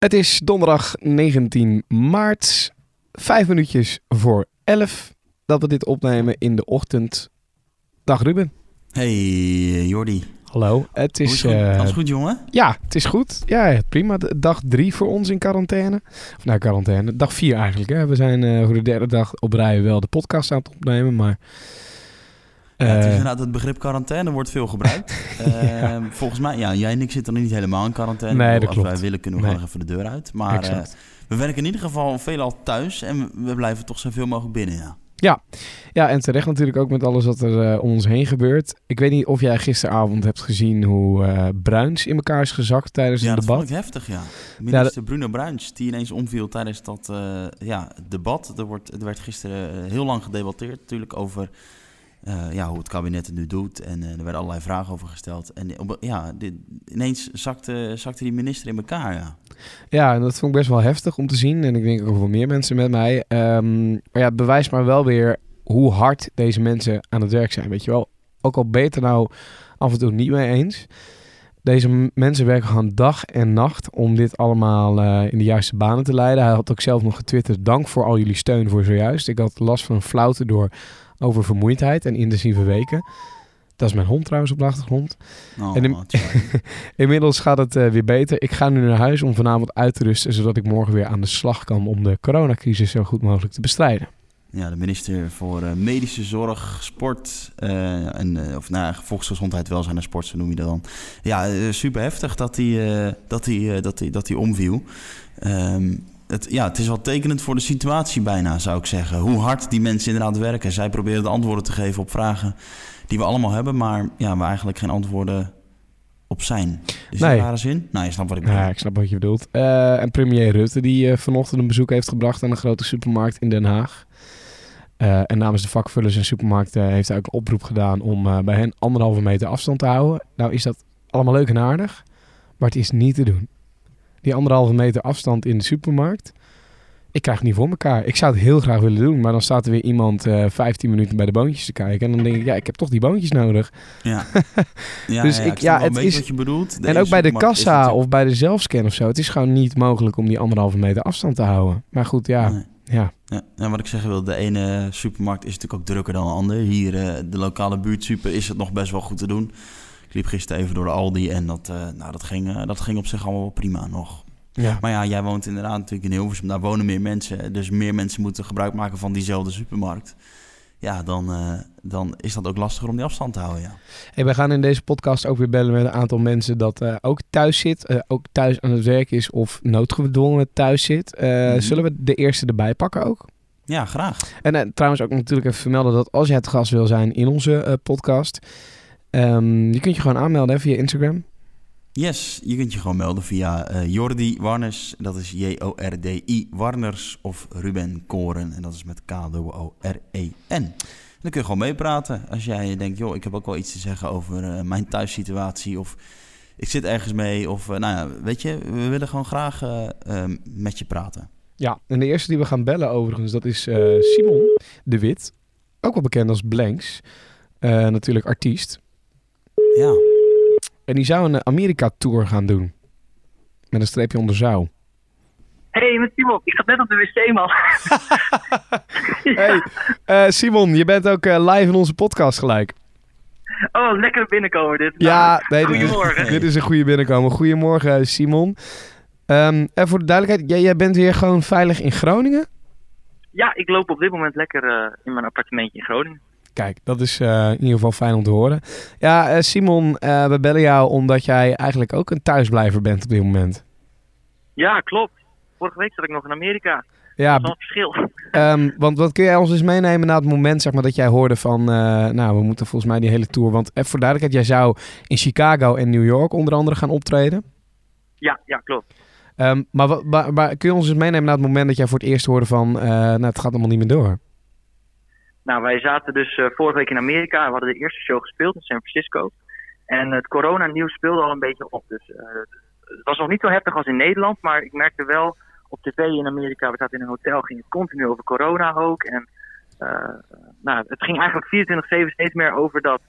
Het is donderdag 19 maart, vijf minuutjes voor 11 dat we dit opnemen in de ochtend. Dag Ruben. Hey Jordi. Hallo. Het is, Hoe is het? eh, Alles goed jongen? ja, het is goed. Ja, prima. Dag drie voor ons in quarantaine. Of nou, quarantaine. Dag vier eigenlijk. Hè. We zijn eh, voor de derde dag op rij wel de podcast aan het opnemen, maar... Ja, het is eh, inderdaad het begrip quarantaine wordt veel gebruikt. Eh, Volgens mij, ja, jij en ik zitten nog niet helemaal in quarantaine. Nee, Ik bedoel, dat Als wij willen kunnen we Nee. gewoon even de deur uit. Maar eh, we werken in ieder geval veelal thuis en we- blijven toch zoveel mogelijk binnen, ja. Ja, en terecht natuurlijk ook met alles wat er om ons heen gebeurt. Ik weet niet of jij gisteravond hebt gezien hoe Bruins in elkaar is gezakt tijdens Ja, een dat debat. vond ik heftig, ja. Minister Bruno Bruins, die ineens omviel tijdens dat ja, debat. Er, wordt, er werd gisteren heel lang gedebatteerd natuurlijk over eh, ja, hoe het kabinet het nu doet. En eh, er werden allerlei vragen over gesteld. En ja, dit, ineens zakte, zakte die minister in elkaar, ja. Ja, en dat vond ik best wel heftig om te zien. En ik denk ook wel meer mensen met mij. Ehm, maar ja, het bewijst maar wel weer hoe hard deze mensen aan het werk zijn. Weet je wel, ook al beter nou af en toe niet mee eens. Deze mensen werken gewoon dag en nacht om dit allemaal eh, in de juiste banen te leiden. Hij had ook zelf nog getwitterd, dank voor al jullie steun voor zojuist. Ik had last van een flauwte door over vermoeidheid en intensieve weken. Dat is mijn hond trouwens op de achtergrond. Oh, En. Inmiddels gaat het eh, weer beter. Ik ga nu naar huis om vanavond uit te rusten, zodat ik morgen weer aan de slag kan om de coronacrisis zo goed mogelijk te bestrijden. Ja, de minister voor eh, Medische Zorg, Sport eh, en of nou, volksgezondheid, welzijn en sport, zo noem je dat dan. Ja, super heftig dat hij dat hij dat hij dat hij omviel. Ehm, het, ja, het is wel tekenend voor de situatie bijna, zou ik zeggen. Hoe hard die mensen inderdaad werken. Zij proberen de antwoorden te geven op vragen die we allemaal hebben, maar ja, waar eigenlijk geen antwoorden op zijn. Is dat Nee. rare zin? Nou, je snapt wat ik bedoel. Ja, ik snap wat je bedoelt. Eh, en premier Rutte, die eh, vanochtend een bezoek heeft gebracht aan een grote supermarkt in Den Haag. Eh, en namens de vakvullers en supermarkten heeft hij ook een oproep gedaan om bij hen anderhalve meter afstand te houden. Nou is dat allemaal leuk en aardig, maar het is niet te doen. Die anderhalve meter afstand in de supermarkt, ik krijg het niet voor elkaar. Ik zou het heel graag willen doen, maar dan staat er weer iemand eh 15 minuten bij de boontjes te kijken. En dan denk ik, ja, ik heb toch die boontjes nodig. Ja. ja, Dus ja, ik- ja, het is- wat je bedoelt. De en ook bij de kassa of bij de zelfscan of zo. Het is gewoon niet mogelijk om die anderhalve meter afstand te houden. Maar goed, ja. Nee. ja. Ja, en wat ik zeggen wil, de ene supermarkt is natuurlijk ook drukker dan de andere. Hier, eh, de lokale buurtsuper, is het nog best wel goed te doen. Ik liep gisteren even door de Aldi en dat, eh, nou, dat, ging, eh, dat ging op zich allemaal wel prima nog. ja. Maar ja, jij woont inderdaad natuurlijk in Hilversum, daar wonen meer mensen. Dus meer mensen moeten gebruik maken van diezelfde supermarkt. Ja, dan, eh, dan is dat ook lastiger om die afstand te houden, ja. Hey, wij gaan in deze podcast ook weer bellen met een aantal mensen dat ook thuis zit. ook thuis aan het werk is of noodgedwongen thuis zit. Mhm. Zullen we de eerste erbij pakken ook? Ja, graag. En trouwens ook natuurlijk even vermelden dat als je het gast wil zijn in onze podcast... ehm, je kunt je gewoon aanmelden hè, via Instagram. Yes, je kunt je gewoon melden via eh, Jordi Warners. Dat is J-O-R-D-I Warners. Of Ruben Koren. En dat is met K-O-R-E-N. En dan kun je gewoon meepraten. Als jij denkt, joh, ik heb ook wel iets te zeggen over eh, mijn thuissituatie. Of ik zit ergens mee. Of, eh, nou ja, weet je, we willen gewoon graag eh, eh, met je praten. Ja, en de eerste die we gaan bellen overigens, dat is Simon de Wit. Ook wel bekend als Blanks. Natuurlijk artiest. Ja, En die zou een eh, Amerika-tour gaan doen. Met een streepje onder zou. Hey, met Simon. Ik zat net op de wc, man. Hey, eh, Simon, je bent ook eh, live in onze podcast gelijk. Oh, lekker binnenkomen dit. Ja, nee, dit is, Goedemorgen. dit is een goede binnenkomen. Goedemorgen, Simon. Ehm, en voor de duidelijkheid, jij, jij bent weer gewoon veilig in Groningen? Ja, ik loop op dit moment lekker eh, in mijn appartementje in Groningen. Kijk, dat is eh, in ieder geval fijn om te horen. Ja, eh, Simon, eh, we bellen jou omdat jij eigenlijk ook een thuisblijver bent op dit moment. Ja, klopt. Vorige week zat ik nog in Amerika. Ja, Dat is wel een verschil. Ehm, want wat kun jij ons eens meenemen na het moment zeg maar, dat jij hoorde van... nou, we moeten volgens mij die hele tour... Want even voor duidelijkheid, jij zou in Chicago en New York onder andere gaan optreden. Ja, ja, klopt. Ehm, maar, maar kun je ons eens meenemen na het moment dat jij voor het eerst hoorde van... nou, het gaat allemaal niet meer door. Nou, wij zaten dus eh, vorige week in Amerika. We hadden de eerste show gespeeld in San Francisco. En het coronanieuws speelde al een beetje op. Dus eh, het was nog niet zo heftig als in Nederland. Maar ik merkte wel op tv in Amerika, we zaten in een hotel, ging het continu over corona ook. En eh, nou, het ging eigenlijk 24-7 steeds meer over dat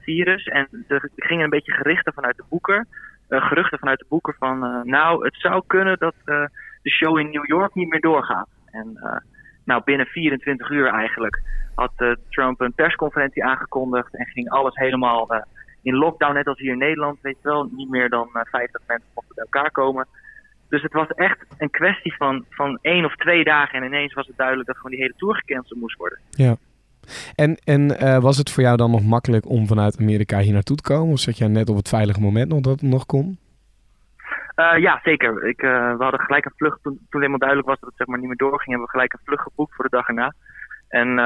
virus. En er gingen een beetje gerichten vanuit de boeken. geruchten vanuit de boeken van... nou, het zou kunnen dat de show in New York niet meer doorgaat. En nou, binnen 24 uur eigenlijk had Trump een persconferentie aangekondigd... en ging alles helemaal in lockdown, net als hier in Nederland. Weet je wel, niet meer dan 50 mensen mochten bij elkaar komen... Dus het was echt een kwestie van, van één of twee dagen. En ineens was het duidelijk dat gewoon die hele tour gecanceld moest worden. Ja. En, en was het voor jou dan nog makkelijk om vanuit Amerika hier naartoe te komen? Of zat jij net op het veilige moment nog dat het nog kon? Uh, ja, zeker. Ik, uh, we hadden gelijk een vlucht, toen, toen helemaal duidelijk was dat het zeg maar, niet meer doorging, hebben we gelijk een vlucht geboekt voor de dag erna. En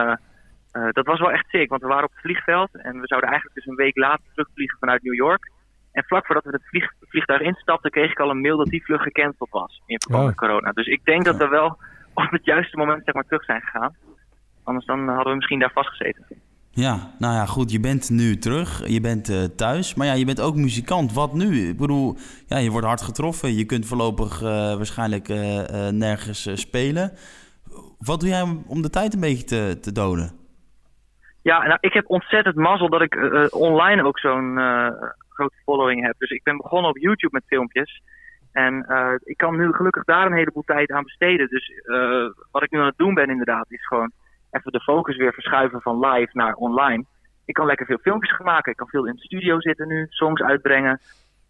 dat was wel echt sick, want we waren op het vliegveld en we zouden eigenlijk dus een week later terugvliegen vanuit New York. En vlak voordat we het vlieg, vliegtuig instapten, kreeg ik al een mail dat die vlucht gecanceld was in verband oh. met corona. Dus ik denk dat we wel op het juiste moment zeg maar, terug zijn gegaan. Anders dan hadden we misschien daar vastgezeten. Ja, nou ja, goed. Je bent nu terug. Je bent uh, thuis. Maar ja, je bent ook muzikant. Wat nu? Ik bedoel, ja, je wordt hard getroffen. Je kunt voorlopig uh, waarschijnlijk uh, nergens spelen. Wat doe jij om, de tijd een beetje te, te doden? Ja, nou, ik heb ontzettend mazzel dat ik online ook zo'n grote following heb. Dus ik ben begonnen op YouTube met filmpjes. En ik kan nu gelukkig daar een heleboel tijd aan besteden. Dus wat ik nu aan het doen ben inderdaad, is gewoon even de focus weer verschuiven van live naar online. Ik kan lekker veel filmpjes gaan maken. Ik kan veel in de studio zitten nu, songs uitbrengen.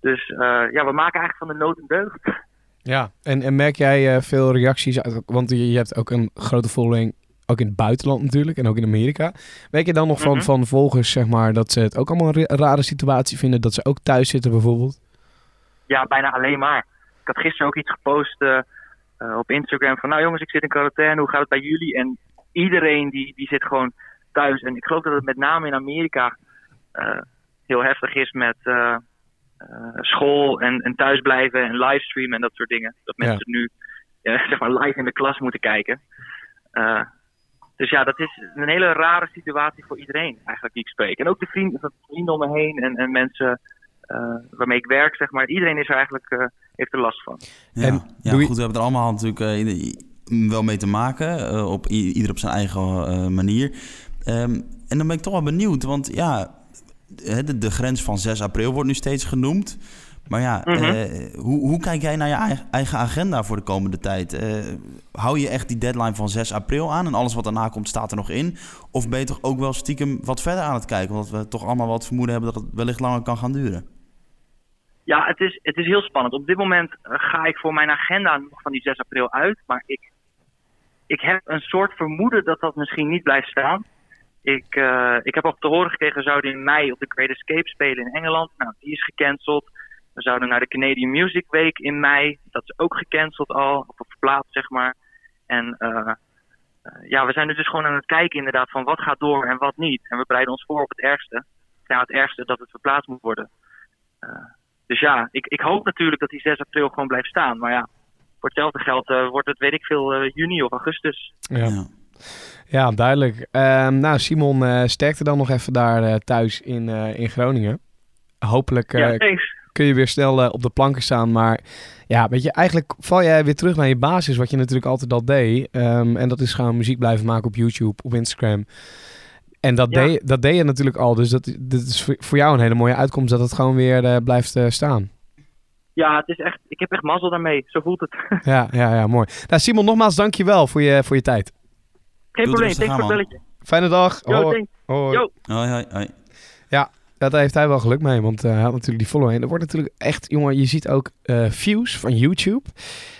Dus uh, ja, we maken eigenlijk van de nood een deugd. Ja, en, en merk jij veel reacties uit? Want je, je hebt ook een grote following ook in het buitenland natuurlijk en ook in Amerika. Weet je dan nog van, mhm. van volgers, zeg maar, dat ze het ook allemaal een rare situatie vinden, dat ze ook thuis zitten bijvoorbeeld? Ja, bijna alleen maar. Ik had gisteren ook iets gepost uh, op Instagram van, nou jongens, ik zit in quarantaine, hoe gaat het bij jullie? En iedereen die, die zit gewoon thuis. En ik geloof dat het met name in Amerika uh, heel heftig is met uh, school en, en thuisblijven en livestreamen en dat soort dingen. Dat mensen nu zeg maar live in de klas moeten kijken. Dus ja, dat is een hele rare situatie voor iedereen eigenlijk die ik spreek. En ook de vrienden, vrienden om me heen en, en mensen uh, waarmee ik werk, zeg maar. Iedereen is er eigenlijk, uh, heeft er last van. Ja, en ja goed, we hebben er allemaal natuurlijk uh, wel mee te maken. op ieder op zijn eigen manier. Um, en dan ben ik toch wel benieuwd, want ja, de, de grens van 6 april wordt nu steeds genoemd. Maar ja, mhm. eh, hoe, hoe, kijk jij naar je eigen agenda voor de komende tijd? Hou je echt die deadline van 6 april aan en alles wat daarna komt staat er nog in? Of ben je toch ook wel stiekem wat verder aan het kijken? Omdat we toch allemaal wat vermoeden hebben dat het wellicht langer kan gaan duren. Ja, het is, het is heel spannend. Op dit moment eh, ga ik voor mijn agenda nog van die 6 april uit. Maar ik, ik heb een soort vermoeden dat dat misschien niet blijft staan. Ik, uh, ik heb ook te horen gekregen, we zouden in mei op de Great Escape spelen in Engeland. Nou, die is gecanceld. We zouden naar de Canadian Music Week in mei. Dat is ook gecanceld al, of verplaatst zeg maar. En uh, ja, we zijn dus gewoon aan het kijken inderdaad van wat gaat door en wat niet. En we bereiden ons voor op het ergste. Ja, het ergste dat het verplaatst moet worden. Dus ja, ik, ik hoop natuurlijk dat die 6 april gewoon blijft staan. Maar ja, voor hetzelfde geld uh, wordt het weet ik veel juni of augustus. Ja. Ja, duidelijk. Ehm, nou, Simon, sterkte dan nog even daar thuis in, in Groningen. Hopelijk ja, kun je weer snel uh, op de planken staan. Maar ja, weet je, eigenlijk val jij weer terug naar je basis, wat je natuurlijk altijd al deed. Um, en dat is gewoon muziek blijven maken op YouTube, op Instagram. En dat, ja. deed, dat deed je natuurlijk al. Dus dat, dat is voor jou een hele mooie uitkomst dat het gewoon weer uh, blijft uh, staan. Ja, het is echt, ik heb echt mazzel daarmee. Zo voelt het. ja, ja, ja, mooi. Nou, Simon, nogmaals dankjewel voor je, voor je tijd. Geen probleem, thanks voor het belletje. Fijne dag. Yo, hoi. Hoi. Hoi, hoi, hoi. Ja, ja, daar heeft hij wel geluk mee, want uh, hij had natuurlijk die following. Er wordt natuurlijk echt, jongen, je ziet ook uh, views van YouTube.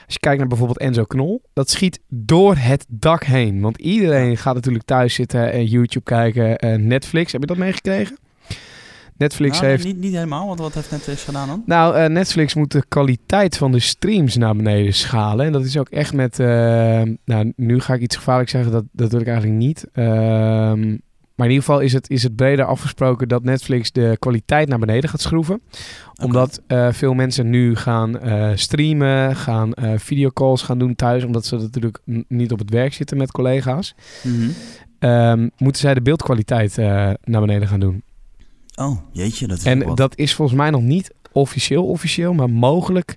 Als je kijkt naar bijvoorbeeld Enzo Knol, dat schiet door het dak heen. Want iedereen gaat natuurlijk thuis zitten en YouTube kijken. Uh, Netflix, heb je dat meegekregen? Netflix nou, heeft... Niet, niet helemaal, want wat heeft Netflix gedaan dan? Nou, uh, Netflix moet de kwaliteit van de streams naar beneden schalen. En dat is ook echt met... Uh, nou, nu ga ik iets gevaarlijks zeggen, dat, dat wil ik eigenlijk niet. Uh, maar in ieder geval is het, is het breder afgesproken dat Netflix de kwaliteit naar beneden gaat schroeven. Omdat uh, veel mensen nu gaan uh, streamen, gaan uh, videocalls gaan doen thuis. Omdat ze natuurlijk niet op het werk zitten met collega's. Mm -hmm. um, moeten zij de beeldkwaliteit naar beneden gaan doen. Oh, jeetje. Dat is en dat is volgens mij nog niet officieel officieel. Maar mogelijk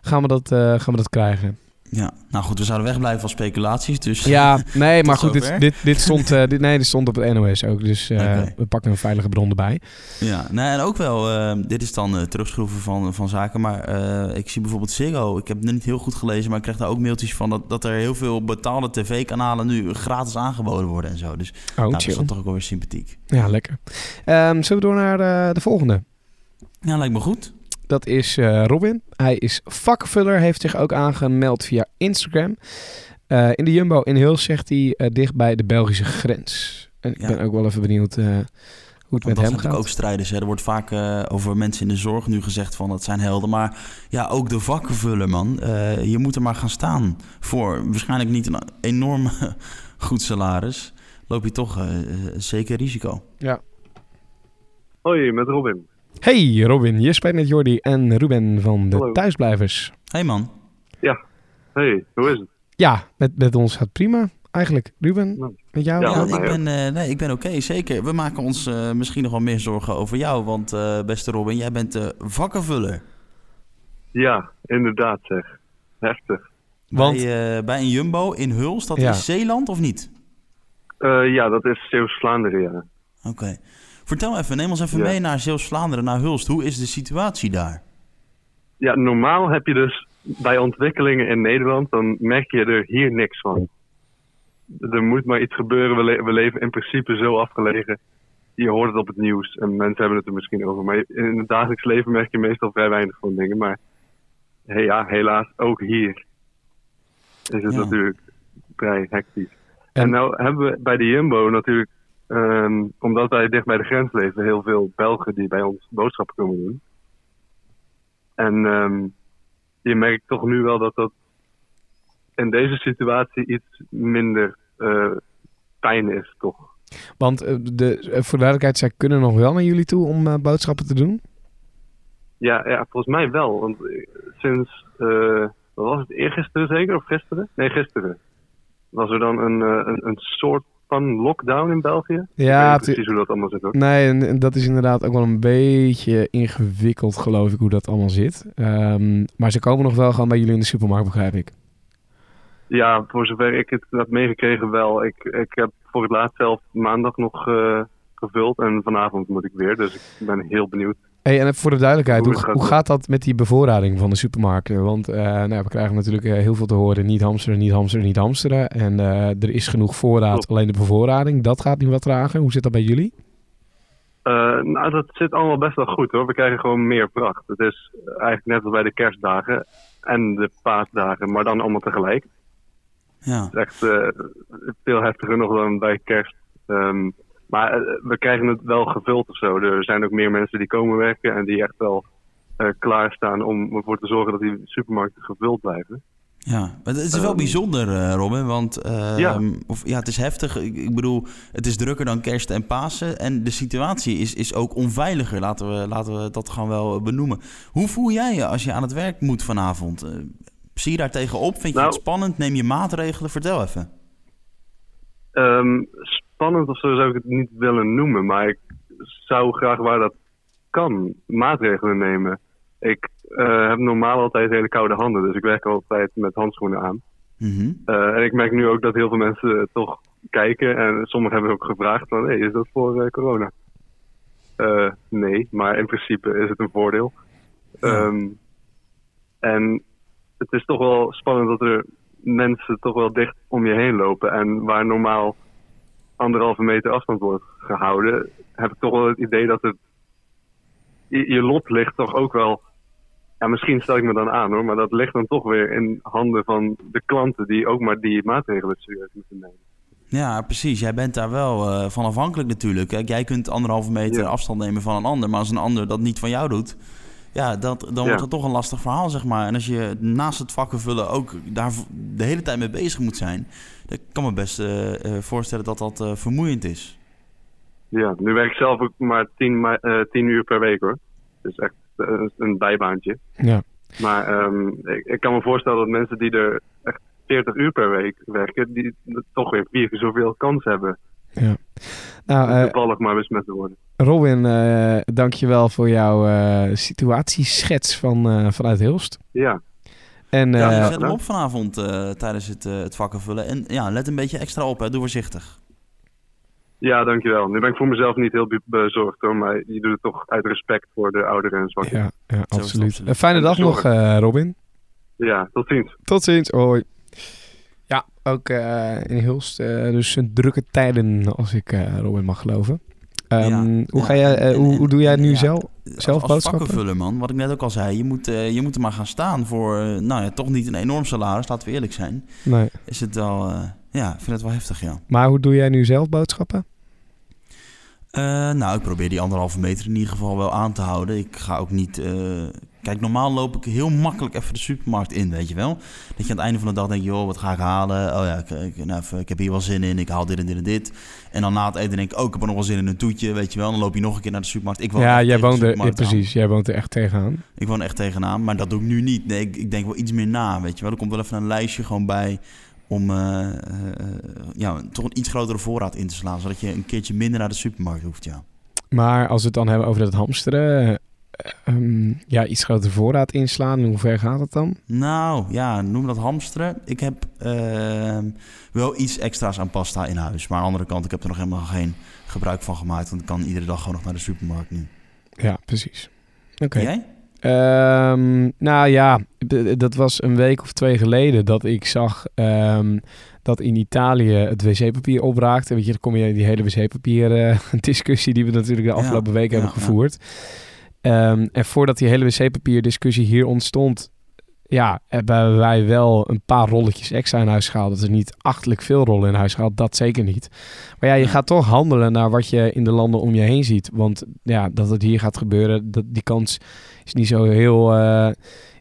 gaan we dat, gaan we dat krijgen. Ja, nou goed, we zouden wegblijven van speculaties. Dus Ja, nee, maar goed, dit, dit, dit, stond, eh, dit, nee, dit stond op het NOS ook. Dus eh, we pakken een veilige bron erbij. Ja, nee, en ook wel, eh, dit is dan terugschroeven van, van zaken, maar ik zie bijvoorbeeld Ziggo, ik heb het niet heel goed gelezen, maar ik krijg daar ook mailtjes van dat, dat er heel veel betaalde tv-kanalen nu gratis aangeboden worden en zo. Dus Oh, nou, dat is dan toch ook wel weer sympathiek. Ja, lekker. Ehm, zullen we door naar de volgende? Ja, lijkt me goed. Dat is eh, Robin. Hij is vakvuller, heeft zich ook aangemeld via Instagram. Eh, in de Jumbo in Huls zegt hij eh, dicht bij de Belgische grens. En ik Ja. ben ook wel even benieuwd eh, hoe het Want met dat hem zijn gaat. natuurlijk ook strijders. Hè. Er wordt vaak over mensen in de zorg nu gezegd van dat zijn helden. Maar ja, ook de vakkenvuller, man. Eh, je moet er maar gaan staan. Voor waarschijnlijk niet een enorm goed salaris. Loop je toch zeker risico. Ja. Hoi, met Robin. Hey Robin, je spreekt met Jordi en Ruben van de Hallo. Thuisblijvers. hey man. Hey, hoe is het? Ja, met, met ons gaat prima eigenlijk. Ruben, Nou, met jou? ja, Ja, ik ben, eh, nee, ik ben oké, zeker. We maken ons eh, misschien nog wel meer zorgen over jou. Want eh, beste Robin, jij bent de vakkenvuller. Ja, inderdaad zeg. Heftig. Want- Bij, eh, bij een Jumbo in Huls, dat Ja. is Zeeland of niet? Eh, ja, dat is Zeeuws-Vlaanderen, ja. Oké. Vertel even, neem ons even Ja. mee naar Zeeuws-Vlaanderen, naar Hulst. Hoe is de situatie daar? Ja, normaal heb je dus bij ontwikkelingen in Nederland, dan merk je er hier niks van. Er moet maar iets gebeuren. We, le- we leven in principe zo afgelegen. Je hoort het op het nieuws en mensen hebben het er misschien over. Maar in het dagelijks leven merk je meestal vrij weinig van dingen. Maar hey, ja, helaas ook hier is het Ja. natuurlijk vrij hectisch. En- En, nou hebben we bij de Jumbo natuurlijk, ehm, omdat wij dicht bij de grens leven, heel veel Belgen die bij ons boodschappen komen doen. En ehm, je merkt toch nu wel dat dat in deze situatie iets minder eh pijn is, toch? Want eh, de, eh, voor de duidelijkheid, zij kunnen nog wel naar jullie toe om boodschappen te doen? Ja, ja, volgens mij wel. Want sinds, wat was het, eergisteren zeker? Of gisteren? Nee, gisteren. Was er dan een, een, een soort van lockdown in België? Ja, precies hoe dat allemaal zit ook. nee, en, en dat is inderdaad ook wel een beetje ingewikkeld, geloof ik, hoe dat allemaal zit. Ehm, maar ze komen nog wel gewoon bij jullie in de supermarkt, begrijp ik. Ja, voor zover ik het heb meegekregen wel. Ik, ik heb voor het laatst zelf maandag nog eh, gevuld en vanavond moet ik weer. Dus ik ben heel benieuwd. Hey, en voor de duidelijkheid, Hoe hoe, het hoe gaat dat met die bevoorrading van de supermarkten? Want eh, nou, we krijgen natuurlijk eh, heel veel te horen, niet hamsteren, niet hamsteren, niet hamsteren. En eh, er is genoeg voorraad, Klopt. alleen de bevoorrading, dat gaat nu wat trager. Hoe zit dat bij jullie? Eh, nou, dat zit allemaal best wel goed hoor. We krijgen gewoon meer vracht. Het is eigenlijk net als bij de kerstdagen en de paasdagen, maar dan allemaal tegelijk. Ja, Het is echt veel heftiger nog dan bij kerst. Ehm, maar eh, we krijgen het wel gevuld of zo. Er zijn ook meer mensen die komen werken en die echt wel eh, klaarstaan om ervoor te zorgen dat die supermarkten gevuld blijven. ja. Maar het is wel Ehm, bijzonder, eh, Robin. Want eh, Ja. Of, ja, het is heftig. Ik, ik bedoel, het is drukker dan kerst en Pasen. En de situatie is, is ook onveiliger. Laten we, laten we dat gewoon wel benoemen. Hoe voel jij je als je aan het werk moet vanavond? Zie je daar tegenop? Vind je Nou- het spannend? Neem je maatregelen? Vertel even. Ehm, spannend of zo zou ik het niet willen noemen, maar ik zou graag waar dat kan maatregelen nemen. Ik eh, heb normaal altijd hele koude handen, dus ik werk altijd met handschoenen aan. Mhm. Eh, en ik merk nu ook dat heel veel mensen toch kijken en sommigen hebben ook gevraagd van, hey, is dat voor eh, corona? Nee, maar in principe is het een voordeel. Ja. Ehm, en het is toch wel spannend dat er mensen toch wel dicht om je heen lopen. En waar normaal anderhalve meter afstand wordt gehouden, heb ik toch wel het idee dat het je, lot ligt toch ook wel. Ja, misschien stel ik me dan aan hoor, maar dat ligt dan toch weer in handen van de klanten die ook maar die maatregelen serieus moeten nemen. Ja, precies. Jij bent daar wel eh, van afhankelijk natuurlijk. Kijk, jij kunt anderhalve meter Ja. afstand nemen van een ander. Maar als een ander dat niet van jou doet... Ja, dat, dan Ja. wordt het toch een lastig verhaal, zeg maar. En als je naast het vakken vullen ook daar de hele tijd mee bezig moet zijn... dan kan me best eh, eh, voorstellen dat dat eh, vermoeiend is. Ja, nu werk ik zelf ook maar tien, eh, tien uur per week hoor. Dus echt een bijbaantje. Ja. Maar ehm, ik, ik kan me voorstellen dat mensen die er echt 40 uur per week werken, die toch weer vier keer zoveel kans hebben. Ja. Nou, eh, toevallig maar besmet te worden. Robin, eh dankjewel voor jouw eh, situatieschets van, eh, vanuit Hilst. Ja, En Ja, eh, ja. Zet hem op vanavond eh, tijdens het, het vakkenvullen. En ja, let een beetje extra op, hè. doe voorzichtig. Ja, dankjewel. Nu ben ik voor mezelf niet heel be- bezorgd hoor, maar je doet het toch uit respect voor de ouderen en zwakken. Ja. ja, ja, absoluut. Een fijne dag nog, eh, Robin. tot ziens. Tot ziens. Hoi. Ook eh, in Hilst. eh, dus drukke tijden, als ik eh, Robin mag geloven. Ehm, Ja, hoe, ga jij, en- hoe, hoe doe jij nu zelf? Als- Zelf als boodschappen? vakkenvuller, man. Wat ik net ook al zei. Je moet, je moet er maar gaan staan voor, nou ja, toch niet een enorm salaris. Laten we eerlijk zijn. Nee. Is het wel, ja, ik vind het wel heftig, ja. Maar hoe doe jij nu zelf boodschappen? Nou, ik probeer die anderhalve meter in ieder geval wel aan te houden. Ik ga ook niet... Kijk, normaal loop ik heel makkelijk even de supermarkt in, weet je wel. Dat je aan het einde van de dag denkt, joh, wat ga ik halen? Oh ja, ik, ik, nou even, ik heb hier wel zin in, ik haal dit en dit en dit. En dan na het eten denk ik, oh, ik heb er nog wel zin in een toetje, weet je wel. Dan loop je nog een keer naar de supermarkt. Ik woon Ja, jij woont er, ja, precies. Jij woont er echt tegenaan. Ik woon echt tegenaan, maar dat doe ik nu niet. Nee, ik, ik denk wel iets meer na, weet je wel. Er komt wel even een lijstje gewoon bij om eh, eh, ja, toch een iets grotere voorraad in te slaan. Zodat je een keertje minder naar de supermarkt hoeft, ja. Maar als we het dan hebben over dat hamsteren... eh, ehm, ja, iets grotere voorraad inslaan. Hoe ver gaat het dan? Nou, ja, noem dat hamsteren. Ik heb ehm, wel iets extra's aan pasta in huis. Maar aan de andere kant, ik heb er nog helemaal geen gebruik van gemaakt. Want ik kan iedere dag gewoon nog naar de supermarkt nu. Ja, precies. Oké. Jij? Ehm, nou ja, dat was een week of twee geleden dat ik zag dat in Italië het wc-papier opraakte. Weet je, dan kom je in die hele wc-papier eh, discussie die we natuurlijk de Ja, afgelopen weken ja, hebben ja. Ehm, en voordat die hele wc-papier discussie hier ontstond, ja, hebben wij wel een paar rolletjes extra in huis gehaald. Dat is niet achtelijk veel rollen in huis gehaald, dat zeker niet. Maar ja, je gaat toch handelen naar wat je in de landen om je heen ziet. Want ja, dat het hier gaat gebeuren, dat, die kans is niet zo heel, eh,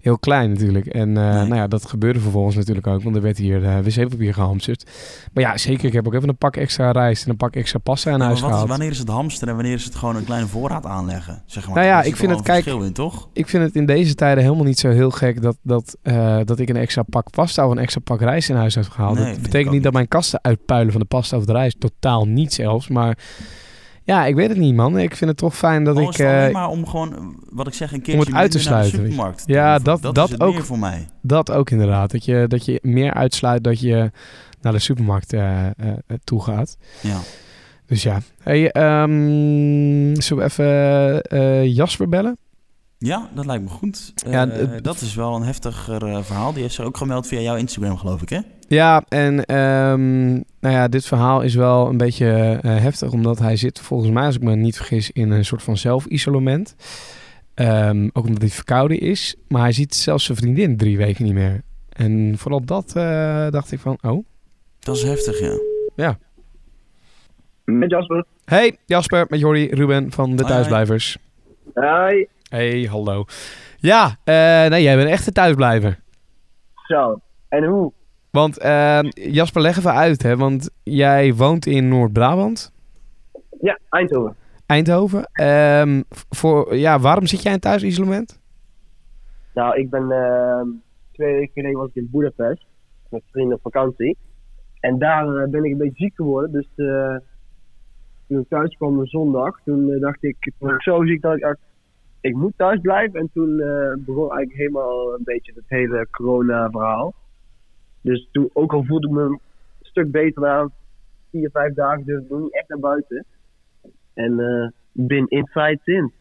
heel klein natuurlijk. En eh, Nee. nou ja, dat gebeurde vervolgens natuurlijk ook, want er werd hier eh, wc-papier gehamsterd. Maar ja, zeker, ik heb ook even een pak extra rijst en een pak extra pasta in Ja, huis is, gehaald. wanneer is het hamsteren en wanneer is het gewoon een kleine voorraad aanleggen? Zeg maar. Nou ja, ik vind het- kijk- in, toch? Ik vind het in deze tijden helemaal niet zo heel gek dat, dat, eh, dat ik een extra pak pasta of een extra pak rijst in huis heb gehaald. Nee, dat betekent niet dat mijn kasten uitpuilen van de pasta of de rijst. Totaal niet zelfs. Maar ja, ik weet het niet man. Ik vind het toch fijn dat Oh, ik... eh, maar om gewoon, eh, wat ik zeg, een keertje het uit te minder naar de sluiten, Ja, dat- dat, dat is het ook. meer voor mij. Dat ook inderdaad. Dat je, dat je meer uitsluit dat je naar de supermarkt eh, toe gaat. Ja. Dus ja. Hey, ehm, zullen we even Jasper bellen? Ja, dat lijkt me goed. Ja, dat is wel een heftiger verhaal. Die heeft ze ook gemeld via jouw Instagram, geloof ik, hè? Ja, en ehm, nou ja, dit verhaal is wel een beetje eh, heftig, omdat hij zit volgens mij, als ik me niet vergis, in een soort van zelfisolement. Ehm, ook omdat hij verkouden is. Maar hij ziet zelfs zijn vriendin drie weken niet meer. En vooral dat eh, dacht ik van, oh. Dat is heftig, ja. Met Jasper. Hey Jasper, met Jordi, Ruben van de Thuisblijvers. Hoi. Hey, hallo. Ja, eh, nee, jij bent echt een thuisblijver. Zo. En hoe? Want ehm, Jasper, leg even uit, hè. Want jij woont in Noord-Brabant, Ja, Eindhoven. Eindhoven. Ehm, voor, ja, waarom zit jij in thuisisolement? Nou, ik ben ehm, twee weken geleden was ik in Budapest met vrienden op vakantie. En daar eh, ben ik een beetje ziek geworden. Dus eh, toen ik thuis kwam op zondag, toen eh, dacht ik, toen was ik zo ziek dat ik dacht, ik moet thuis blijven. En toen begon eigenlijk helemaal een beetje het hele corona verhaal. Dus toen, ook al voelde ik me een stuk beter na vier, vijf dagen, dus ik nog niet echt naar buiten. En eh bin inside in.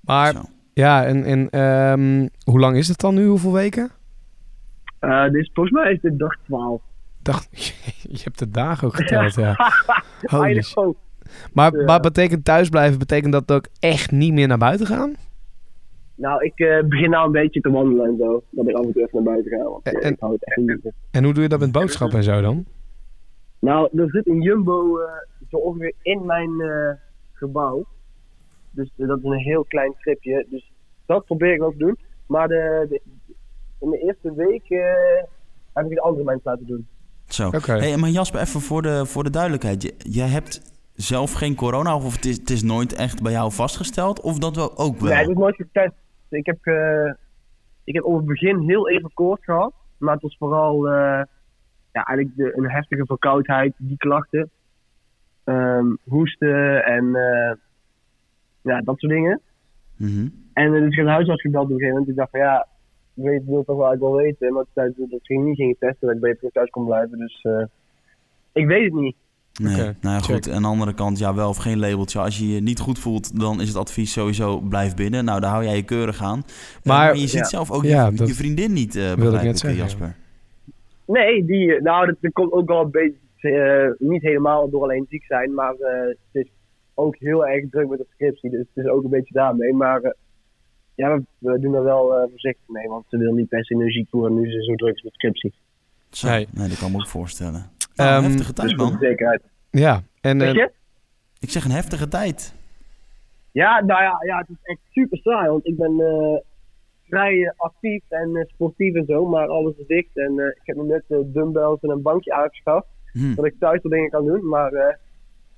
Maar Zo. ja, en, en ehm, hoe lang is het dan nu? Hoeveel weken? Eh, dus volgens mij is dit dag 12. Dacht, je hebt de dagen ook geteld, ja. Holy. Maar, maar betekent thuisblijven, betekent dat ook echt niet meer naar buiten gaan? Nou, ik eh, begin nou een beetje te wandelen en zo. Dat ik af en toe even naar buiten ga. Want eh, En- ik hou het echt niet. En hoe doe je dat met boodschappen en zo dan? Nou, er zit een Jumbo eh, zo ongeveer in mijn eh, gebouw. Dus dat is een heel klein tripje. Dus dat probeer ik wel te doen. Maar de, de- in de eerste week heb ik het andere mensen laten doen. Zo. Oké. Hey, maar Jasper, even voor de, voor de duidelijkheid. Je- Jij hebt zelf geen corona of het is, het is nooit echt bij jou vastgesteld? Of dat wel ook wel? Nee, het is nooit getest. Ik heb, eh, ik heb op het begin heel even koorts gehad. Maar het was vooral eh, ja, eigenlijk de, een heftige verkoudheid, die klachten. Ehm, hoesten en eh, ja, dat soort dingen. Mhm. En dus ik heb de huisarts gebeld op een gegeven moment. Ik dacht van ja, ik weet, wil toch wel, ik wel weten. Maar tijdens dat ik niet ging testen, dat ik beter thuis kon blijven. Dus ik weet het niet. Nee, nou ja, goed. Aan de andere kant, ja, wel of geen labeltje. Als je je niet goed voelt, dan is het advies sowieso blijf binnen. Nou, daar hou jij je keurig aan. Eh, Maar- je ziet Ja. zelf ook Ja, je, dat je vriendin niet, eh ik begrijp net ik, zeggen, Jasper. Nee, die, eh, nou, dat, dat komt ook wel een beetje, niet helemaal door alleen ziek zijn, maar eh, het is ook heel erg druk met de scriptie, dus het is ook een beetje daarmee. Maar eh, ja, we, we doen er wel eh, voorzichtig mee, want ze wil niet per se energie voeren nu ze zo druk is met scriptie. Zo, Nee. nee, dat kan me ook voorstellen. Nou, Ehm, heftige tijd, Dus de man. zekerheid. Ja, en Weet eh, je? Ik zeg een heftige tijd. Ja, nou ja, ja, het is echt super saai, want ik ben eh, vrij eh, actief en sportief en zo, maar alles is dicht. En eh, ik heb nu net dumbbells en een bankje aangeschaft, Hm. dat ik thuis wat dingen kan doen, maar eh,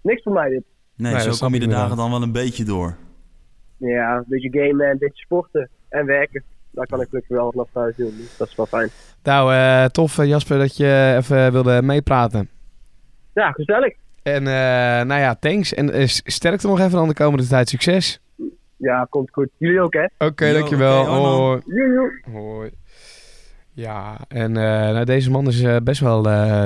niks voor mij dit. Nee, zo kom je ik de dagen dan wel een beetje door. Ja, een beetje gamen, een beetje sporten en werken. Daar kan ik gelukkig wel vanaf thuis doen, dus dat is wel fijn. Nou, eh, tof eh, Jasper dat je even wilde meepraten. Ja, gezellig. En eh, nou ja, thanks. En sterkte nog even dan de komende tijd. Succes. Ja, komt goed. Jullie ook, hè? Oké, dankjewel. oké, hoi. Hoi. Joe, joe. Hoi. Ja, en eh, nou, deze man is eh, best wel eh,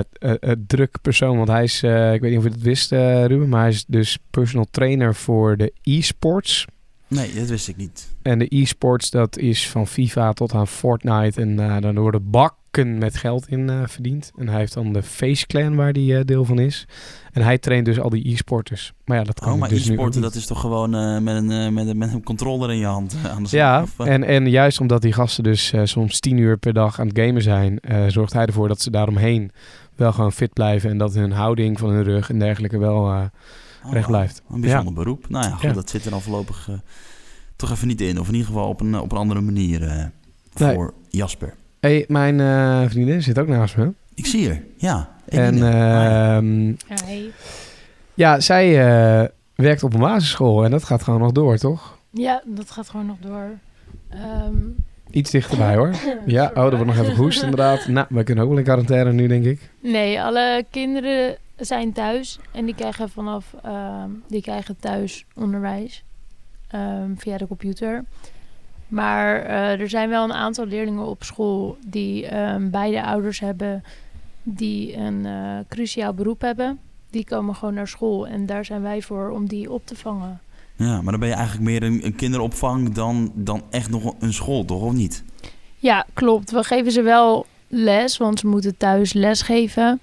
druk persoon. Want hij is, eh, ik weet niet of je het wist, Ruben, maar hij is dus personal trainer voor de e-sports. Nee, dat wist ik niet. En de e-sports, dat is van FIFA tot aan Fortnite. En eh daar worden bakken met geld in eh, verdiend. En hij heeft dan de Face Clan waar hij eh, deel van is. En hij traint dus al die e-sporters. Maar ja, dat kan Oh, hij maar dus e-sporten, dat is toch gewoon met, een, met, een, met een controller in je hand aan de slag? Ja, Of, en, en juist omdat die gasten dus soms tien uur per dag aan het gamen zijn, zorgt hij ervoor dat ze daaromheen wel gewoon fit blijven en dat hun houding van hun rug en dergelijke wel oh, recht blijft. Een bijzonder beroep. Nou ja, goed, Ja. dat zit er dan voorlopig toch even niet in. Of in ieder geval op een, op een andere manier eh, Nee. voor Jasper. hey, mijn eh, vriendin zit ook naast me. Ik zie er, ja. en ja. ehm, Ja, hey. ja, zij eh, werkt op een basisschool en dat gaat gewoon nog door, toch? Ja, dat gaat gewoon nog door. Ehm, Iets dichterbij hoor. Ja, oh, dat wordt nog even gehoest inderdaad. Nou, we kunnen ook wel in quarantaine nu, denk ik. nee, alle kinderen zijn thuis en die krijgen vanaf ehm, die krijgen thuis onderwijs ehm, via de computer. Maar eh, er zijn wel een aantal leerlingen op school die ehm, beide ouders hebben die een eh, cruciaal beroep hebben. Die komen gewoon naar school en daar zijn wij voor om die op te vangen. ja, maar dan ben je eigenlijk meer een, een kinderopvang dan, dan echt nog een school, toch? Of niet? Ja, klopt. We geven ze wel les, want ze moeten thuis les geven.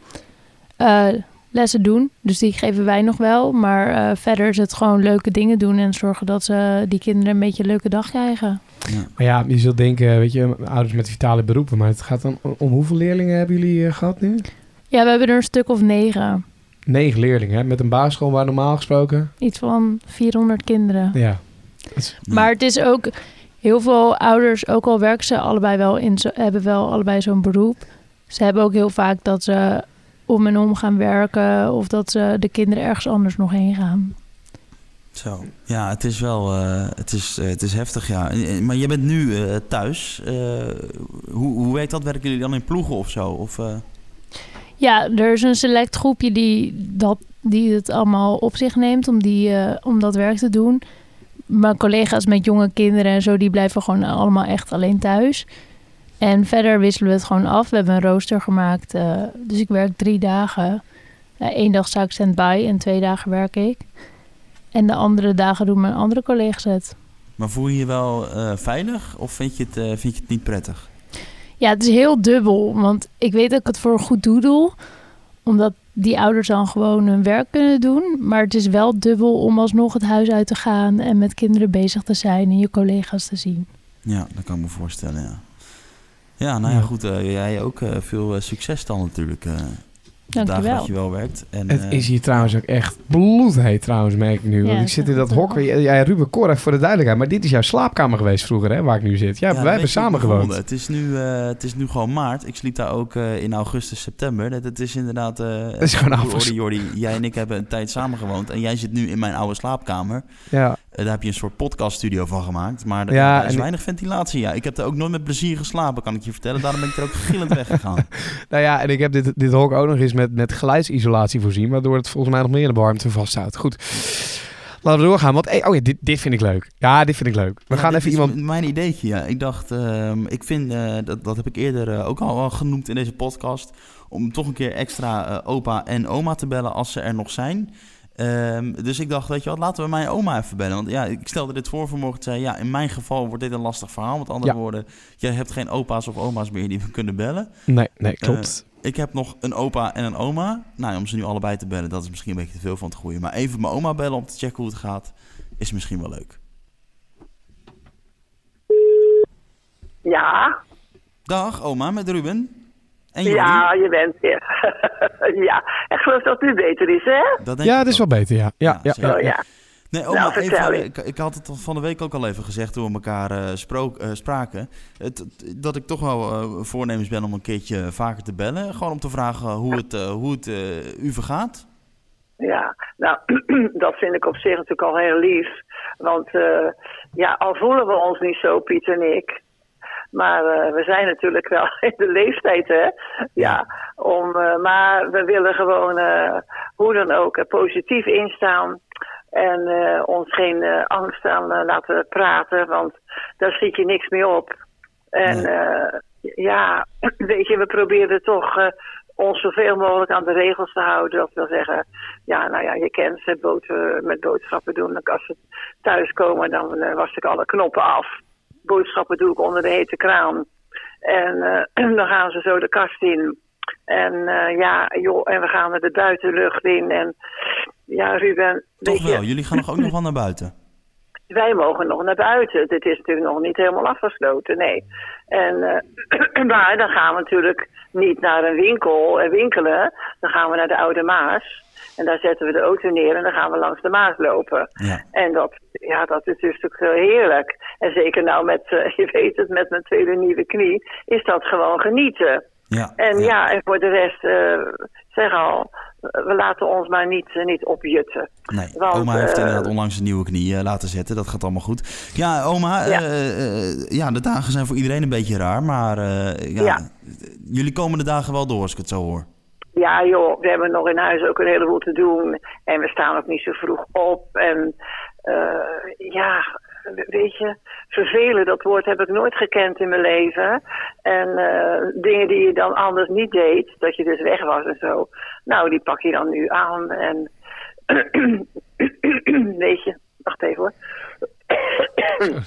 Eh, lessen doen, dus die geven wij nog wel. Maar eh, verder is het gewoon leuke dingen doen en zorgen dat ze die kinderen een beetje een leuke dag krijgen. Ja. Maar ja, je zult denken, weet je, ouders met vitale beroepen. Maar het gaat dan om, hoeveel leerlingen hebben jullie eh, gehad nu? Ja, we hebben er een stuk of negen. Negen leerlingen, hè? Met een basisschool waar normaal gesproken... Iets van 400 kinderen. Ja. Maar het is ook heel veel ouders, ook al werken ze allebei wel in, hebben wel allebei zo'n beroep. Ze hebben ook heel vaak dat ze om en om gaan werken of dat ze de kinderen ergens anders nog heen gaan. Zo. Ja, het is wel eh, het is, eh, het is heftig, ja. Maar je bent nu thuis. Hoe, hoe werkt dat? Werken jullie dan in ploegen of zo? Of, Ja, er is een select groepje die, dat, die het allemaal op zich neemt om, die, om dat werk te doen. Mijn collega's met jonge kinderen en zo, die blijven gewoon allemaal echt alleen thuis. En verder wisselen we het gewoon af. We hebben een rooster gemaakt, eh, dus ik werk drie dagen. Eén dag sta ik stand-by en twee dagen werk ik. En de andere dagen doen mijn andere collega's het. maar voel je je wel eh, veilig of vind je, het, eh, vind je het niet prettig? Ja, het is heel dubbel. Want ik weet dat ik het voor een goed doel doe. Omdat die ouders dan gewoon hun werk kunnen doen. Maar het is wel dubbel om alsnog het huis uit te gaan en met kinderen bezig te zijn en je collega's te zien. Ja, dat kan ik me voorstellen, ja. Ja, nou ja, Ja. goed. eh, jij ook eh, veel eh, succes dan natuurlijk. eh dagen Dankjewel. dat je wel werkt. En, Het is hier trouwens ook echt bloedheet trouwens, merk ik nu. Ja, Want ik het zit in dat hok. Ja, Ruben Korf voor de duidelijkheid. Maar dit is jouw slaapkamer geweest vroeger, hè, waar ik nu zit. Ja, Ja, wij dat hebben samen gewoond. Het is, nu, eh, het is nu gewoon maart. Ik sliep daar ook eh, in augustus, september. Het, het is inderdaad... eh is gewoon Jordi, afges- Jordi, jij en ik hebben een tijd samen gewoond. En jij zit nu in mijn oude slaapkamer. Ja, daar heb je een soort podcaststudio van gemaakt. Maar er- Ja, is weinig ventilatie. Ja. Ik heb er ook nooit met plezier geslapen, kan ik je vertellen. Daarom ben ik er ook gillend weggegaan. nou ja, en ik heb dit, dit hok ook nog eens met, met geluidsisolatie voorzien. Waardoor het volgens mij nog meer de warmte vasthoudt. Goed. laten we doorgaan. Want hey, oh ja, dit, dit vind ik leuk. Ja, dit vind ik leuk. We Ja, gaan even iemand... Mijn ideetje, ja. Ik dacht, ehm, ik vind, eh, dat, dat heb ik eerder eh, ook al wel genoemd in deze podcast, om toch een keer extra eh, opa en oma te bellen als ze er nog zijn. Ehm, dus ik dacht, weet je wat, laten we mijn oma even bellen. Want ja, ik stelde dit voor vanmorgen. Zei, ja, in mijn geval wordt dit een lastig verhaal. Met andere Ja. woorden, jij hebt geen opa's of oma's meer die we kunnen bellen. Nee, nee, klopt. Ik heb nog een opa en een oma. Nou, om ze nu allebei te bellen, dat is misschien een beetje te veel van het goede. Maar even mijn oma bellen om te checken hoe het gaat, is misschien wel leuk. Ja, Dag, oma, met Ruben. En ja, je bent weer. ja, ik geloof dat het nu beter is, hè? Dat denk ja, het is wel beter, ja. Ja, ja, ja, Oh. Nee, oma, Nou, vertel even, eens. ik, ik had het van de week ook al even gezegd toen we elkaar eh, sprook, eh, spraken. Het, dat ik toch wel eh, voornemens ben om een keertje vaker te bellen. Gewoon om te vragen hoe het, eh, hoe het eh, u vergaat. Ja, nou, dat vind ik op zich natuurlijk al heel lief. Want eh, ja, al voelen we ons niet zo, Piet en ik. Maar eh, we zijn natuurlijk wel in de leeftijd, hè? Ja, om, eh, maar we willen gewoon, eh, hoe dan ook, positief instaan. En ons geen angst aan laten praten, want daar schiet je niks mee op. En Nee. ja, weet je, we proberen toch ons zoveel mogelijk aan de regels te houden. Dat wil zeggen, ja, nou ja, je kent ze, bood, eh, met boodschappen doen. Als ze thuiskomen, dan was ik alle knoppen af. Boodschappen doe ik onder de hete kraan. En eh, dan gaan ze zo de kast in. En eh, ja, joh, en we gaan er de buitenlucht in. En ja, Ruben, Toch je, wel, jullie gaan nog ook nog wel naar buiten. wij mogen nog naar buiten. Dit is natuurlijk nog niet helemaal afgesloten, nee. En, eh, maar dan gaan we natuurlijk niet naar een winkel en winkelen. Dan gaan we naar de Oude Maas. En daar zetten we de auto neer en dan gaan we langs de Maas lopen. Ja. En dat, ja, dat is dus natuurlijk heel heerlijk. En zeker nou met, eh, je weet het, met mijn tweede nieuwe knie, is dat gewoon genieten. Ja, En ja, en voor de rest, eh, zeg al, we laten ons maar niet, eh, niet opjutten. Nee, Want, oma heeft inderdaad onlangs een nieuwe knie laten zetten. Dat gaat allemaal goed. Ja, oma, Ja. ja, de dagen zijn voor iedereen een beetje raar. Maar ja, Ja. jullie komen de dagen wel door als ik het zo hoor. Ja joh, we hebben nog in huis ook een heleboel te doen. En we staan ook niet zo vroeg op. En eh, ja, weet je, vervelen, dat woord heb ik nooit gekend in mijn leven. En eh, dingen die je dan anders niet deed, dat je dus weg was en zo. Nou, die pak je dan nu aan. En weet je, wacht even hoor.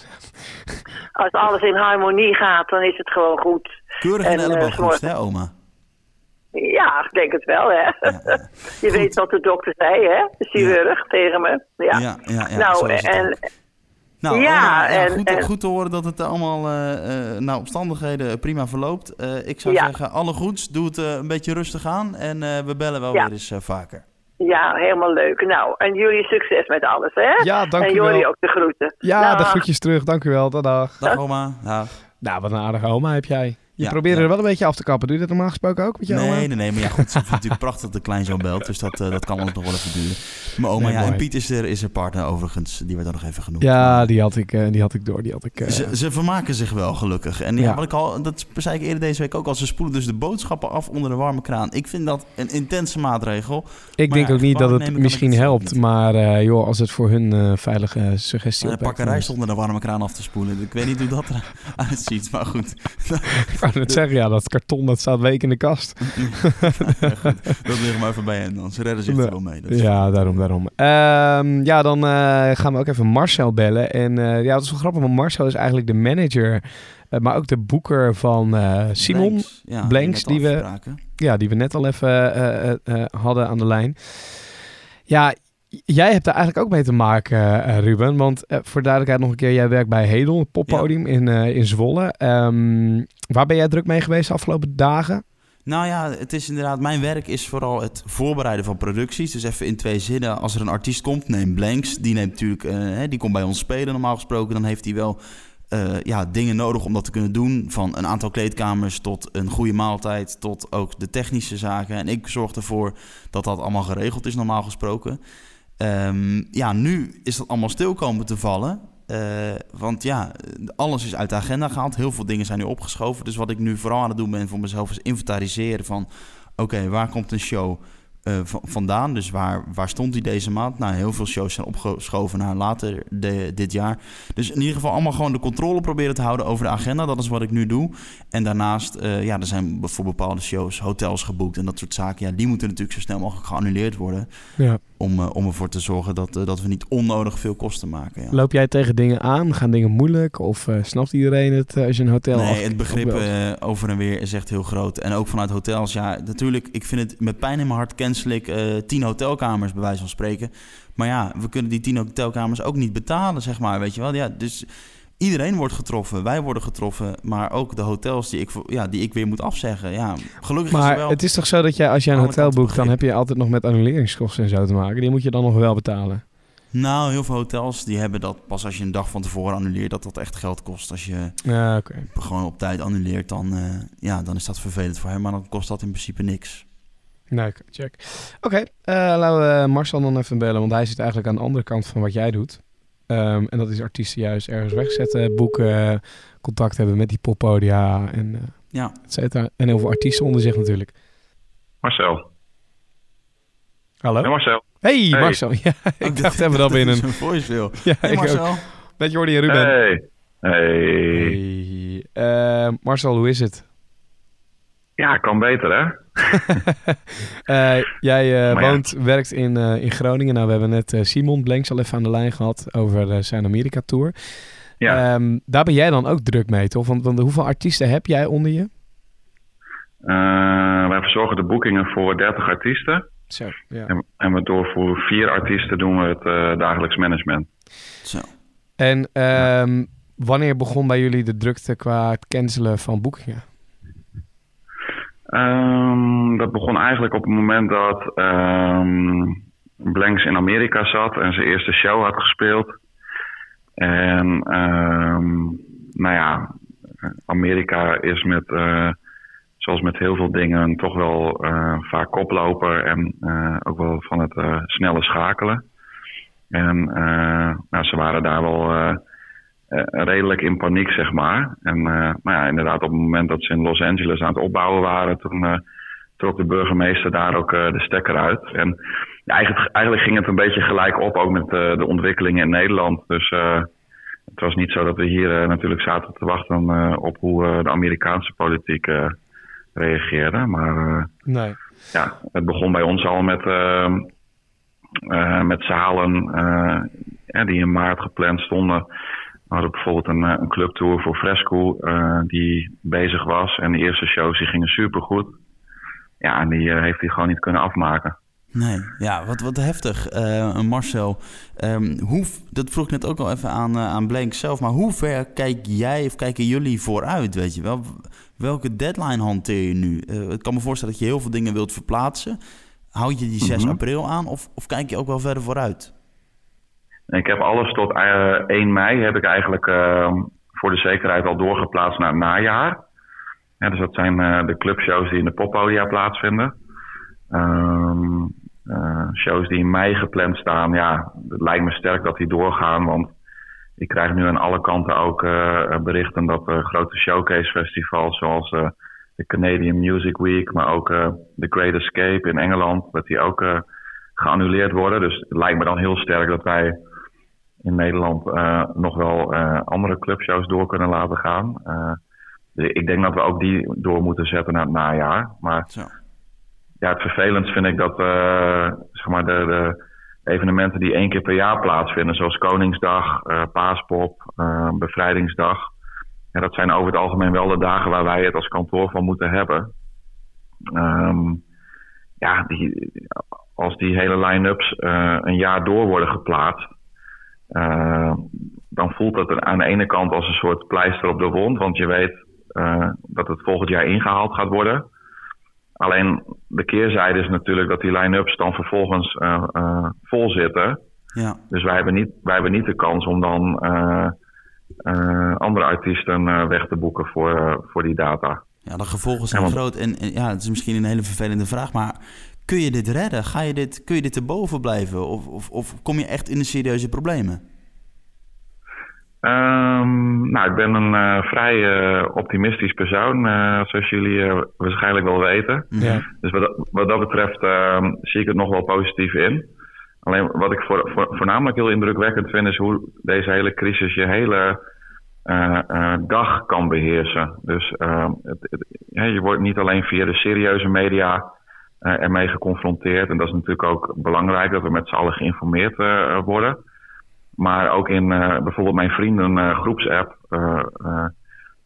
Als alles in harmonie gaat, dan is het gewoon goed. Keurig de En, eh, elleboog hè, oma? Ja, ik denk het wel, hè. Je weet wat de dokter zei, hè? De chirurg tegen me. Ja. Ja, ja, ja, zo nou, is het en ook. Nou, Ja, ja, en- goed, en- goed te horen dat het allemaal eh, eh, naar omstandigheden prima verloopt. Eh, ik zou Ja. zeggen, alle goeds. Doe het een beetje rustig aan. En eh, we bellen wel Ja. weer eens eh, vaker. ja, helemaal leuk. Nou, en jullie succes met alles, hè? Ja, dank en u wel. jullie ook de groeten. Ja, Dag. de groetjes terug. Dank u wel. Dag, dag. Dag oma. Dag. Nou, wat een aardige oma heb jij. Je Ja, ja. er wel een beetje af te kappen. Doe je dat normaal gesproken ook met je oma? Nee, nee, nee, maar ja, goed. Vindt het natuurlijk prachtig dat de kleinzoon belt. Dus dat, eh, dat kan ook nog wel even duren. Mijn oma, Nee, ja, en. Piet is er, is er partner overigens. Die werd ook nog even genoemd. Ja, die had ik, eh, die had ik door. Die had ik, eh, Ze, ze vermaken zich wel, gelukkig. En ja, wat ik al, dat zei ik eerder deze week ook al. Ze spoelen dus de boodschappen af onder de warme kraan. Ik vind dat een intense maatregel. ik denk ook niet dat het misschien ik helpt. niet. Maar joh, als het voor hun veilige suggestie Een opwekt, pakkerij dan- stond onder de warme kraan af te spoelen. Ik weet niet hoe dat eruit ziet, maar goed. Wou net zeggen, ja, dat karton dat staat week in de kast. Ja, goed. Dat liggen maar even bij hen dan. Ze redden zich er wel mee. Dat Ja, daarom, daarom. Ehm, ja, dan eh, gaan we ook even Marcel bellen. En eh, ja, het is wel grappig, want Marcel is eigenlijk de manager, eh, maar ook de boeker van Simon. Blanks, ja, Blanks, die, die we-. Ja, die we net al even hadden aan de lijn. Ja, jij hebt daar eigenlijk ook mee te maken, eh, Ruben. Want eh, voor duidelijkheid nog een keer, jij werkt bij Hedel, het poppodium in, eh, in Zwolle. Ehm, waar ben jij druk mee geweest de afgelopen dagen? Nou ja, het is inderdaad, mijn werk is vooral het voorbereiden van producties. Dus even in twee zinnen, als er een artiest komt, neem Blanks. Die neemt natuurlijk, die komt bij ons spelen normaal gesproken. Dan heeft hij wel ja, dingen nodig om dat te kunnen doen. Van een aantal kleedkamers tot een goede maaltijd, tot ook de technische zaken. En ik zorg ervoor dat dat allemaal geregeld is normaal gesproken. Ehm, ja, nu is dat allemaal stil komen te vallen. Eh, want ja, alles is uit de agenda gehaald. Heel veel dingen zijn nu opgeschoven. Dus wat ik nu vooral aan het doen ben voor mezelf is inventariseren van... oké, waar komt een show eh, vandaan? Dus waar, waar stond hij deze maand? Nou, heel veel shows zijn opgeschoven naar later de, dit jaar. Dus in ieder geval allemaal gewoon de controle proberen te houden over de agenda. Dat is wat ik nu doe. En daarnaast, eh, ja, er zijn voor bepaalde shows hotels geboekt en dat soort zaken. Ja, die moeten natuurlijk zo snel mogelijk geannuleerd worden. Ja. Om, eh, om ervoor te zorgen dat, dat we niet onnodig veel kosten maken. Ja. Loop jij tegen dingen aan? Gaan dingen moeilijk? Of snapt iedereen het als je een hotel Nee, het begrip over en weer is echt heel groot. En ook vanuit hotels. Ja, natuurlijk, ik vind het met pijn in mijn hart cancel ik eh, tien hotelkamers, bij wijze van spreken. Maar ja, we kunnen die tien hotelkamers ook niet betalen, zeg maar. Weet je wel? Ja, dus iedereen wordt getroffen. Wij worden getroffen. Maar ook de hotels die ik, ja, die ik weer moet afzeggen. Ja, gelukkig is Maar wel... het is toch zo dat jij, als jij een hotel boekt, dan heb je altijd nog met annuleringskosten en zo te maken. Die moet je dan nog wel betalen. Nou, heel veel hotels die hebben dat pas als je een dag van tevoren annuleert, dat dat echt geld kost. Als je Ja, gewoon op tijd annuleert, dan, eh, ja, dan is dat vervelend voor hem. Maar dan kost dat in principe niks. Nee, check. Oké, eh, laten we Marcel dan even bellen, want hij zit eigenlijk aan de andere kant van wat jij doet. Ehm, en dat is artiesten juist ergens wegzetten, boeken, contact hebben met die poppodia en eh Ja. et cetera. En heel veel artiesten onder zich natuurlijk. Marcel. Hallo? Hey Marcel. Hey, Hey. Marcel. Ja, ik dacht hebben we dat binnen. Zo'n voicemail. Ja, Hey ik Marcel. ook. Met Jordi en Ruben. Hey. Hey. Hey. Eh, Marcel, hoe is het? Ja, kan beter hè? Eh, jij eh, ja. woont, werkt in, eh, in Groningen. Nou, we hebben net eh, Simon Blanks al even aan de lijn gehad over zijn Amerika-tour. Ja. Ehm, daar ben jij dan ook druk mee, toch? Want, want hoeveel artiesten heb jij onder je? Eh, wij verzorgen de boekingen voor 30 artiesten. Zo, ja. En, en we door voor vier artiesten doen we het eh, dagelijks management. Zo. En ehm, wanneer begon bij jullie de drukte qua het cancelen van boekingen? Ehm, dat begon eigenlijk op het moment dat ehm, Blanks in Amerika zat en zijn eerste show had gespeeld. En ehm, nou ja, Amerika is met, eh, zoals met heel veel dingen, toch wel eh, vaak koploper en eh, ook wel van het snelle schakelen. En nou, ze waren daar wel redelijk in paniek, zeg maar. En eh, nou ja, inderdaad, op het moment dat ze in Los Angeles aan het opbouwen waren, toen eh, trok de burgemeester daar ook eh, de stekker uit. En ja, eigenlijk, eigenlijk ging het een beetje gelijk op, ook met eh, de ontwikkelingen in Nederland. Dus eh, het was niet zo dat we hier eh, natuurlijk zaten te wachten eh, op hoe eh, de Amerikaanse politiek eh, reageerde. Maar eh, Nee. ja, het begon bij ons al met, eh, eh, met zalen eh, die in maart gepland stonden. We hadden bijvoorbeeld een, eh, een clubtour voor Fresco eh, die bezig was. En de eerste shows die gingen supergoed. Ja, en die eh, heeft hij gewoon niet kunnen afmaken. Nee, ja, wat, wat heftig. Eh, Marcel, ehm, hoe, dat vroeg ik net ook al even aan, aan Blank zelf. Maar hoe ver kijk jij of kijken jullie vooruit, weet je wel? Welke deadline hanteer je nu? Ik kan me voorstellen dat je heel veel dingen wilt verplaatsen. Houd je die 6 Mhm. april aan of, of kijk je ook wel verder vooruit? Ik heb alles tot eh, 1 mei heb ik eigenlijk eh, voor de zekerheid al doorgeplaatst naar het najaar. Ja, dus dat zijn eh, de clubshows die in de poppodia plaatsvinden. Ehm, eh, shows die in mei gepland staan, ja, het lijkt me sterk dat die doorgaan. Want ik krijg nu aan alle kanten ook eh, berichten dat eh, grote showcase festivals zoals eh, de Canadian Music Week, maar ook eh, The Great Escape in Engeland, dat die ook eh, geannuleerd worden. Dus het lijkt me dan heel sterk dat wij in Nederland eh, nog wel eh, andere clubshows door kunnen laten gaan. Dus ik denk dat we ook die door moeten zetten naar het najaar. Maar Zo. ja, het vervelendst vind ik dat zeg maar de, de evenementen die één keer per jaar plaatsvinden, zoals Koningsdag, Paaspop, Bevrijdingsdag. Ja, dat zijn over het algemeen wel de dagen waar wij het als kantoor van moeten hebben. Ehm, ja, die, als die hele line-ups een jaar door worden geplaatst, eh, dan voelt dat aan de ene kant als een soort pleister op de wond, want je weet eh, dat het volgend jaar ingehaald gaat worden. Alleen de keerzijde is natuurlijk dat die line-ups dan vervolgens eh, vol zitten. Ja, Dus wij hebben niet, wij hebben niet de kans om dan andere artiesten weg te boeken voor, voor die data. ja de gevolgen zijn want- groot. En, en ja, het is misschien een hele vervelende vraag, maar kun je dit redden? Ga je dit, kun je dit te boven blijven? Of, of, of kom je echt in de serieuze problemen? Ehm, nou, ik ben een eh, vrij eh, optimistisch persoon, eh, zoals jullie eh, waarschijnlijk wel weten. Ja. Dus wat, dat- wat dat betreft ehm, zie ik het nog wel positief in. Alleen wat ik voor, voor- voornamelijk heel indrukwekkend vind, is hoe deze hele crisis je hele eh, eh, dag kan beheersen. Dus ehm, het, je wordt niet alleen via de serieuze media eh, ermee geconfronteerd. En dat is natuurlijk ook belangrijk dat we met z'n allen geïnformeerd eh, worden. Maar ook in eh, bijvoorbeeld mijn vrienden groepsapp.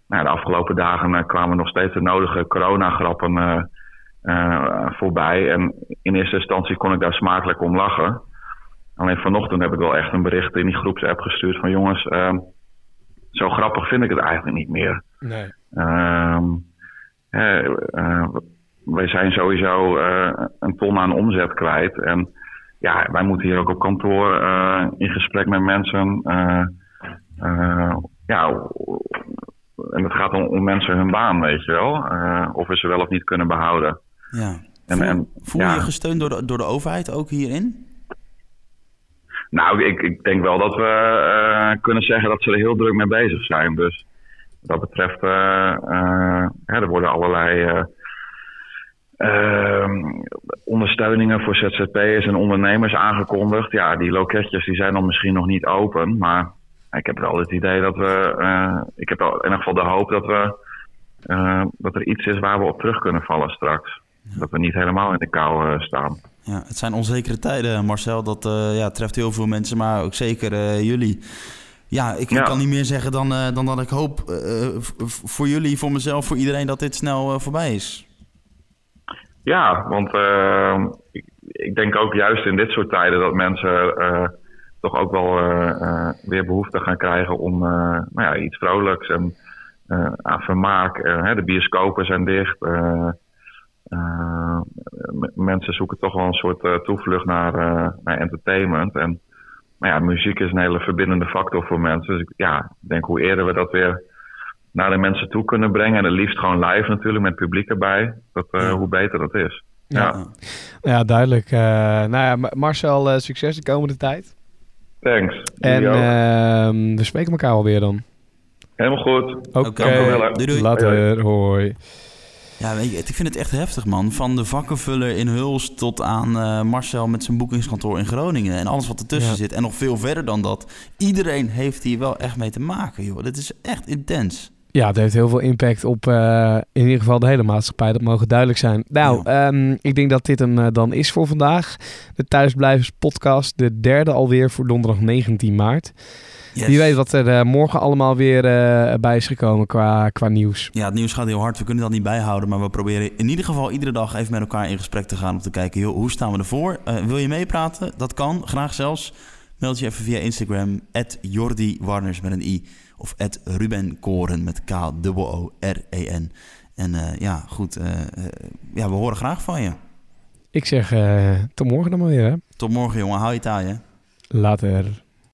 nou, de afgelopen dagen kwamen nog steeds de nodige coronagrappen voorbij. En in eerste instantie kon ik daar smakelijk om lachen. Alleen vanochtend heb ik wel echt een bericht in die groepsapp gestuurd van jongens, ehm, zo grappig vind ik het eigenlijk niet meer. Nee. Ehm, eh, wij zijn sowieso eh, een ton aan omzet kwijt. En ja, wij moeten hier ook op kantoor eh, in gesprek met mensen. eh, ja, en het gaat om, om mensen hun baan, weet je wel. Of we ze wel of niet kunnen behouden. Ja. En- voel en- voel ja. je je gesteund door de, door de overheid ook hierin? Nou, ik, ik denk wel dat we kunnen zeggen dat ze er heel druk mee bezig zijn. Dus wat dat betreft, er worden allerlei ehm, ondersteuningen voor ZZP'ers en ondernemers aangekondigd. Ja, die loketjes die zijn dan misschien nog niet open, maar ik heb wel het idee dat we, eh, ik heb wel in ieder geval de hoop dat we, eh, dat er iets is waar we op terug kunnen vallen straks. Dat we niet helemaal in de kou eh, staan. Ja, het zijn onzekere tijden, Marcel. Dat ja, treft heel veel mensen, maar ook zeker jullie. Ja, ik, Ja. kan niet meer zeggen dan, dan dat ik hoop voor jullie, voor mezelf, voor iedereen dat dit snel voorbij is. Ja, want eh, ik, denk ook juist in dit soort tijden dat mensen eh, toch ook wel eh, eh, weer behoefte gaan krijgen om nou ja, iets vrolijks en aan vermaak. Hè, de bioscopen zijn dicht. mensen zoeken toch wel een soort toevlucht naar, entertainment. En ja, muziek is een hele verbindende factor voor mensen. Dus ja, ik denk hoe eerder we dat weer naar de mensen toe kunnen brengen. En het liefst gewoon live natuurlijk, met publiek erbij. Dat, eh, Hoe beter dat is. Ja, Ja. Ja, duidelijk. Eh, nou ja, Ma- Marcel, eh, succes de komende tijd. thanks. En ehm, we spreken elkaar alweer dan. Helemaal goed. Oké, Oké, Dank u wel, hè. doei doei. later. Hoi. Ja, weet je, ik vind het echt heftig, man. Van de vakkenvuller in Huls tot aan eh, Marcel met zijn boekingskantoor in Groningen. En alles wat ertussen Ja. zit. En nog veel verder dan dat. Iedereen heeft hier wel echt mee te maken, joh. Dit is echt intens. Ja, het heeft heel veel impact op eh, in ieder geval de hele maatschappij. Dat mogen duidelijk zijn. Nou, ehm, ik denk dat dit hem eh, dan is voor vandaag. De Thuisblijvers podcast. De derde alweer voor donderdag 19 maart. Yes. Wie weet wat er eh, morgen allemaal weer bij is gekomen qua, qua nieuws. Ja, het nieuws gaat heel hard. We kunnen dat niet bijhouden. Maar we proberen in ieder geval iedere dag even met elkaar in gesprek te gaan. Om te kijken, joh, hoe staan we ervoor? Wil je meepraten? Dat kan. Graag zelfs. Meld je even via Instagram. Jordi Warners met een i. Of Ruben Koren met K-O-O-R-E-N. En eh, ja, goed. eh, eh, ja, we horen graag van je. Ik zeg tot morgen dan maar weer. Hè? Tot morgen, jongen. Hou je taai, hè? Later.